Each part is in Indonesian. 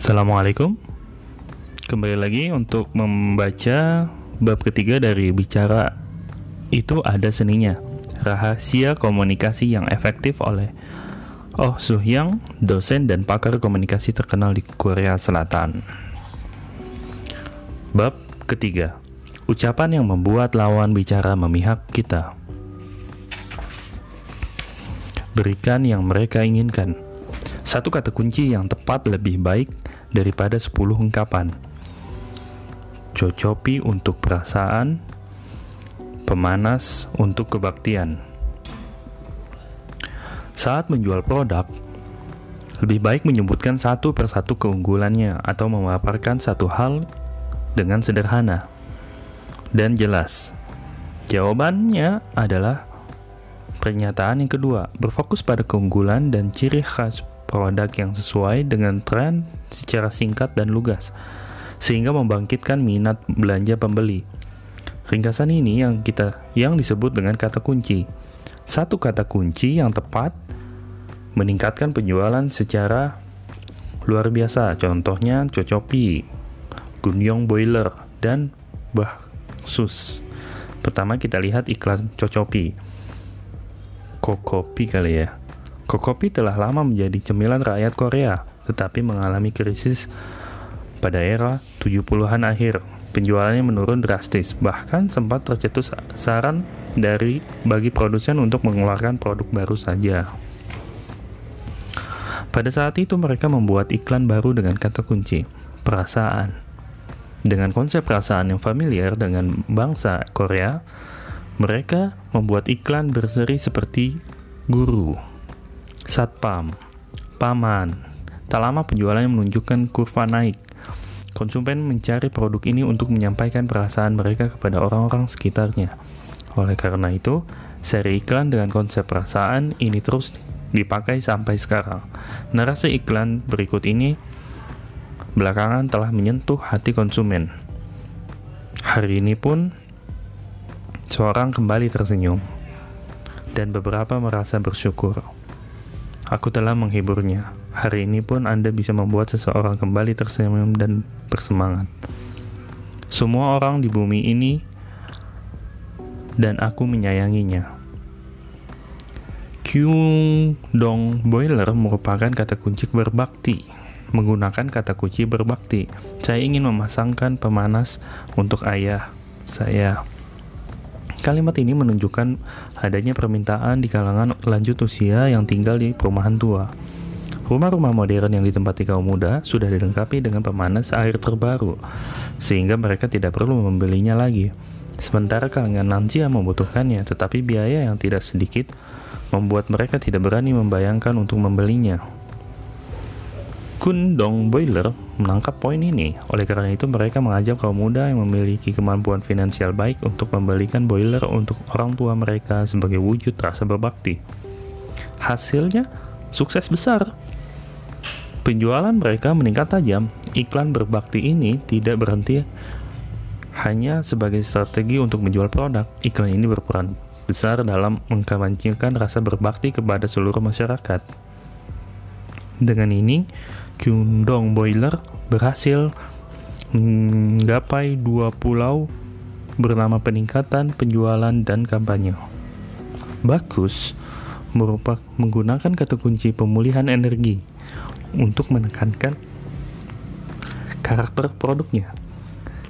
Assalamualaikum. Kembali lagi untuk membaca bab ketiga dari bicara itu ada seninya Rahasia komunikasi yang efektif oleh Oh Suhyang, dosen dan pakar komunikasi terkenal di Korea Selatan. Bab ketiga Ucapan yang membuat lawan bicara memihak kita. Berikan yang mereka inginkan. Satu kata kunci yang tepat lebih baik daripada 10 ungkapan. Cocopi untuk perasaan, pemanas untuk kebaktian. Saat menjual produk, lebih baik menyebutkan satu persatu keunggulannya atau memaparkan satu hal dengan sederhana dan jelas. Jawabannya adalah pernyataan yang kedua, berfokus pada keunggulan dan ciri khas produk yang sesuai dengan tren secara singkat dan lugas, sehingga membangkitkan minat belanja pembeli. Ringkasan ini yang kita yang disebut dengan kata kunci. Satu kata kunci yang tepat meningkatkan penjualan secara luar biasa. Contohnya Cocopi, Gunyong Boiler, dan Bahsus. Pertama kita lihat iklan Cocopi. Kokopi kali ya. Kokopi telah lama menjadi cemilan rakyat Korea, tetapi mengalami krisis pada era 70-an akhir. Penjualannya menurun drastis, bahkan sempat tercetus saran dari bagi produsen untuk mengeluarkan produk baru saja. Pada saat itu mereka membuat iklan baru dengan kata kunci, perasaan. Dengan konsep perasaan yang familiar dengan bangsa Korea, mereka membuat iklan berseri seperti guru, satpam, paman. Tak lama penjualannya menunjukkan kurva naik. Konsumen mencari produk ini untuk menyampaikan perasaan mereka kepada orang-orang sekitarnya. Oleh karena itu, seri iklan dengan konsep perasaan ini terus dipakai sampai sekarang. Narasi iklan berikut ini belakangan telah menyentuh hati konsumen. Hari ini pun seorang kembali tersenyum dan beberapa merasa bersyukur. Aku telah menghiburnya. Hari ini pun Anda bisa membuat seseorang kembali tersenyum dan bersemangat. Semua orang di bumi ini dan aku menyayanginya. Kyung Dong Boiler merupakan kata kunci berbakti. Menggunakan kata kunci berbakti, saya ingin memasangkan pemanas untuk ayah saya. Kalimat ini menunjukkan adanya permintaan di kalangan lanjut usia yang tinggal di perumahan tua. Rumah-rumah modern yang ditempati kaum muda sudah dilengkapi dengan pemanas air terbaru, sehingga mereka tidak perlu membelinya lagi. Sementara kalangan lansia membutuhkannya, tetapi biaya yang tidak sedikit membuat mereka tidak berani membayangkan untuk membelinya. Kundong Boiler menangkap poin ini. Oleh karena itu, mereka mengajak kaum muda yang memiliki kemampuan finansial baik untuk membelikan boiler untuk orang tua mereka sebagai wujud rasa berbakti. Hasilnya, sukses besar. Penjualan mereka meningkat tajam. Iklan berbakti ini tidak berhenti hanya sebagai strategi untuk menjual produk. Iklan ini berperan besar dalam mengkampanyekan rasa berbakti kepada seluruh masyarakat. Dengan ini, Kyundong Boiler berhasil menggapai dua pulau bernama peningkatan penjualan dan kampanye. Bagus merupakan menggunakan kata kunci pemulihan energi untuk menekankan karakter produknya.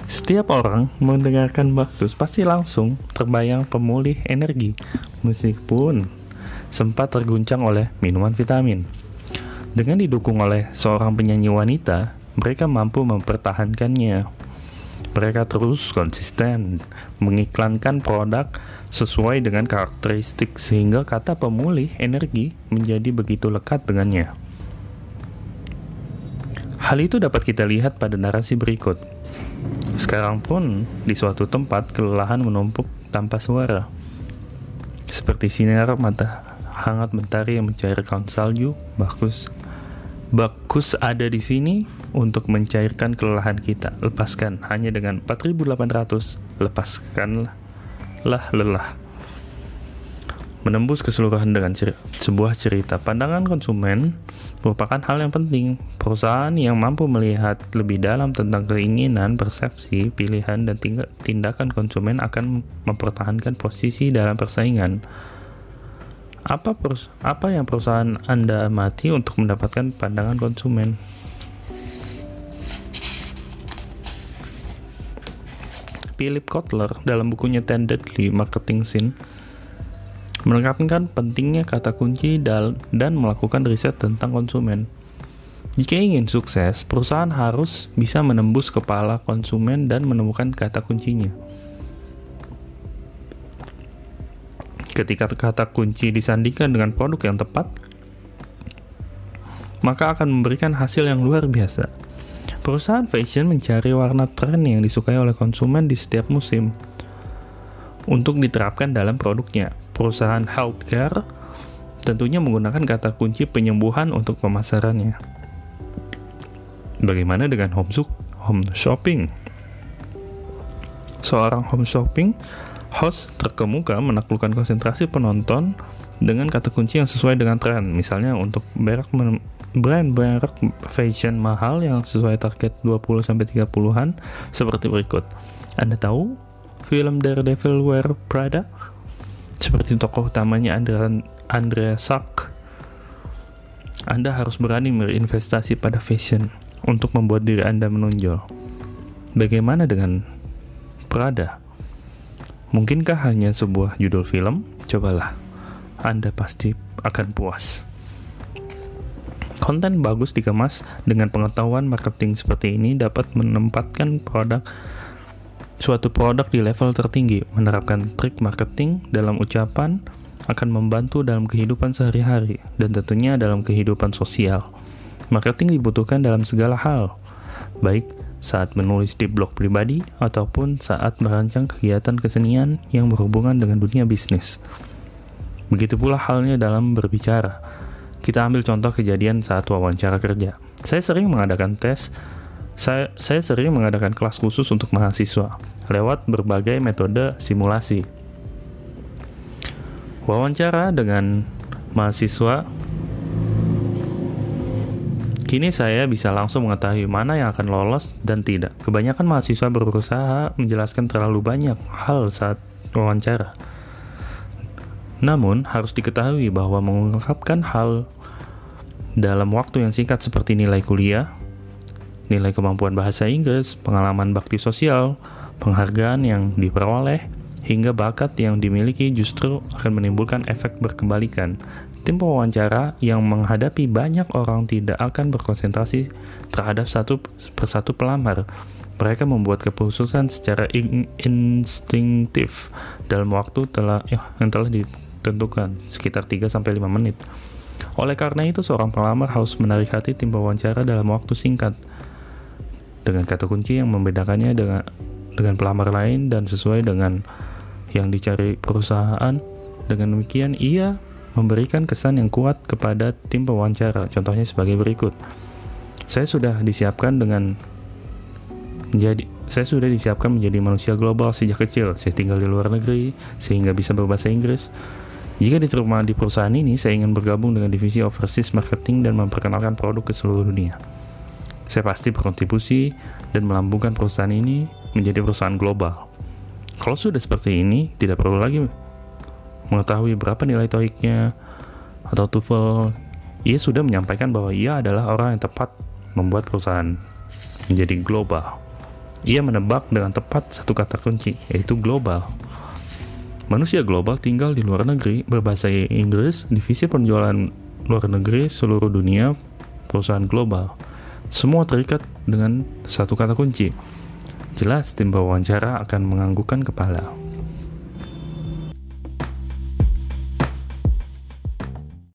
Setiap orang mendengarkan Bagus pasti langsung terbayang pemulih energi, meskipun sempat terguncang oleh minuman vitamin. Dengan didukung oleh seorang penyanyi wanita, mereka mampu mempertahankannya. Mereka terus konsisten mengiklankan produk sesuai dengan karakteristik sehingga kata pemulih energi menjadi begitu lekat dengannya. Hal itu dapat kita lihat pada narasi berikut. Sekarang pun di suatu tempat kelelahan menumpuk tanpa suara. Seperti sinar mata hangat mentari yang mencairkan salju, bagus Bakus ada di sini untuk mencairkan kelelahan kita. Lepaskan hanya dengan 4800. Lepaskanlah lelah. menembus keseluruhan dengan cer sebuah cerita. Pandangan konsumen merupakan hal yang penting. Perusahaan yang mampu melihat lebih dalam tentang keinginan, persepsi, pilihan, dan tindakan konsumen akan mempertahankan posisi dalam persaingan. Apa, apa yang perusahaan Anda amati untuk mendapatkan pandangan konsumen? Philip Kotler dalam bukunya Ten Deadly Marketing Sin menekankan pentingnya kata kunci dan melakukan riset tentang konsumen. Jika ingin sukses, perusahaan harus bisa menembus kepala konsumen dan menemukan kata kuncinya. Ketika kata kunci disandingkan dengan produk yang tepat, maka akan memberikan hasil yang luar biasa. Perusahaan fashion mencari warna tren yang disukai oleh konsumen di setiap musim untuk diterapkan dalam produknya perusahaan healthcare tentunya menggunakan kata kunci penyembuhan untuk pemasarannya. Bagaimana dengan home, home shopping? Seorang home shopping host terkemuka menaklukkan konsentrasi penonton dengan kata kunci yang sesuai dengan tren. Misalnya untuk merek brand merek fashion mahal yang sesuai target 20 sampai 30-an seperti berikut. Anda tahu film Daredevil Wear Prada? seperti tokoh utamanya Andrea, Andrea Sack, Anda harus berani berinvestasi pada fashion untuk membuat diri Anda menonjol. Bagaimana dengan Prada? Mungkinkah hanya sebuah judul film? Cobalah. Anda pasti akan puas. Konten bagus dikemas dengan pengetahuan marketing seperti ini dapat menempatkan produk suatu produk di level tertinggi. Menerapkan trik marketing dalam ucapan akan membantu dalam kehidupan sehari-hari dan tentunya dalam kehidupan sosial. Marketing dibutuhkan dalam segala hal, baik saat menulis di blog pribadi ataupun saat merancang kegiatan kesenian yang berhubungan dengan dunia bisnis. Begitu pula halnya dalam berbicara. Kita ambil contoh kejadian saat wawancara kerja. Saya sering mengadakan tes saya, saya sering mengadakan kelas khusus untuk mahasiswa lewat berbagai metode simulasi. Wawancara dengan mahasiswa Kini saya bisa langsung mengetahui mana yang akan lolos dan tidak. Kebanyakan mahasiswa berusaha menjelaskan terlalu banyak hal saat wawancara. Namun, harus diketahui bahwa mengungkapkan hal dalam waktu yang singkat seperti nilai kuliah, nilai kemampuan bahasa Inggris, pengalaman bakti sosial, penghargaan yang diperoleh, hingga bakat yang dimiliki justru akan menimbulkan efek berkebalikan. Tim pewawancara yang menghadapi banyak orang tidak akan berkonsentrasi terhadap satu persatu pelamar. Mereka membuat keputusan secara in instinktif dalam waktu telah ya, yang telah ditentukan sekitar 3 sampai 5 menit. Oleh karena itu, seorang pelamar harus menarik hati tim pewawancara dalam waktu singkat dengan kata kunci yang membedakannya dengan dengan pelamar lain dan sesuai dengan yang dicari perusahaan. Dengan demikian, ia memberikan kesan yang kuat kepada tim pewawancara. Contohnya sebagai berikut. Saya sudah disiapkan dengan menjadi saya sudah disiapkan menjadi manusia global sejak kecil. Saya tinggal di luar negeri sehingga bisa berbahasa Inggris. Jika diterima di perusahaan ini, saya ingin bergabung dengan divisi overseas marketing dan memperkenalkan produk ke seluruh dunia. Saya pasti berkontribusi dan melambungkan perusahaan ini menjadi perusahaan global. Kalau sudah seperti ini, tidak perlu lagi mengetahui berapa nilai TOEIC-nya atau TOEFL. Ia sudah menyampaikan bahwa ia adalah orang yang tepat membuat perusahaan menjadi global. Ia menebak dengan tepat satu kata kunci, yaitu global. Manusia global tinggal di luar negeri, berbahasa Inggris, divisi penjualan luar negeri seluruh dunia, perusahaan global. Semua terikat dengan satu kata kunci. Jelas tim wawancara akan menganggukkan kepala.